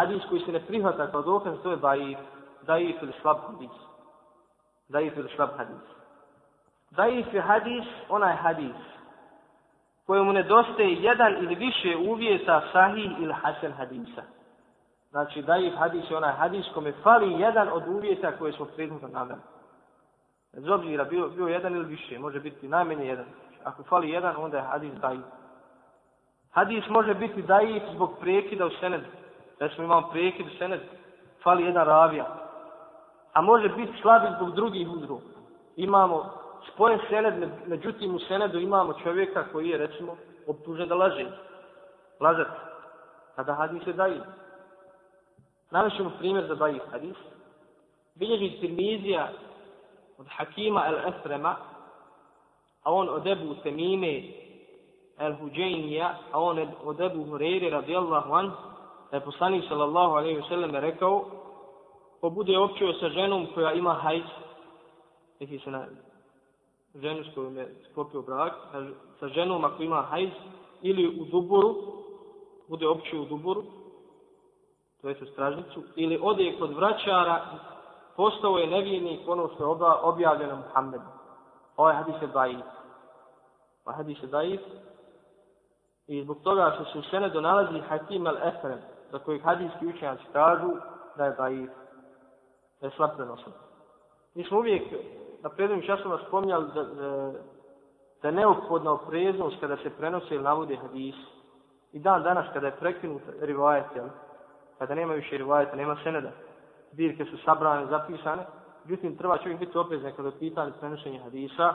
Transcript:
hadis koji se ne prihvata kao dokaz, to je daif, daif ili slab hadis. Daif ili slab hadis. Daif je hadis, onaj hadis, kojemu nedostaje jedan ili više uvjeta sahih ili hasan hadisa. Znači, daif hadis je onaj hadis kome fali jedan od uvjeta koje smo prethodno naveli. Bez obzira, bio, bio jedan ili više, može biti najmenje jedan. Ako fali jedan, onda je hadis daif. Hadis može biti daif zbog prekida u senedu. Recimo imamo prekid u senedu, fali jedan ravija. A može biti slabi zbog drugih udru. Imamo spojen sened, međutim u senedu imamo čovjeka koji je, recimo, optužen da laže. Lažat. Kada hadis je daji. Navišemo primjer za daji hadis. Bilježi Tirmizija od Hakima el-Esrema, a on od Ebu Temime el-Huđenija, a on od Ebu Hureyri radijallahu anhu, da je poslanik sallallahu alaihi ve sellem rekao, ko bude općio sa ženom koja ima hajz, neki se na ženu s kojom je sklopio brak, sa ženom ako ima hajz, ili u duboru, bude općio u duboru, to je u stražnicu, ili ode kod vraćara, postao je nevijenik ono što je objavljeno Muhammedu. Ovaj hadis je daif. Ovaj hadis je daif. I zbog toga što se u senedu nalazi Hakim al-Efrem, za kojeg hadijski učenjaci kažu da je daif, da je slab prenosan. Mi smo uvijek na prednjim časoma spomnjali da, da, da je neophodna opreznost kada se prenose ili navode hadis. I dan danas kada je prekinut rivajet, kada nema više rivajeta, nema seneda, zbirke su sabrane, zapisane, međutim treba čovjek biti oprezan kada je pitanje prenošenja hadisa,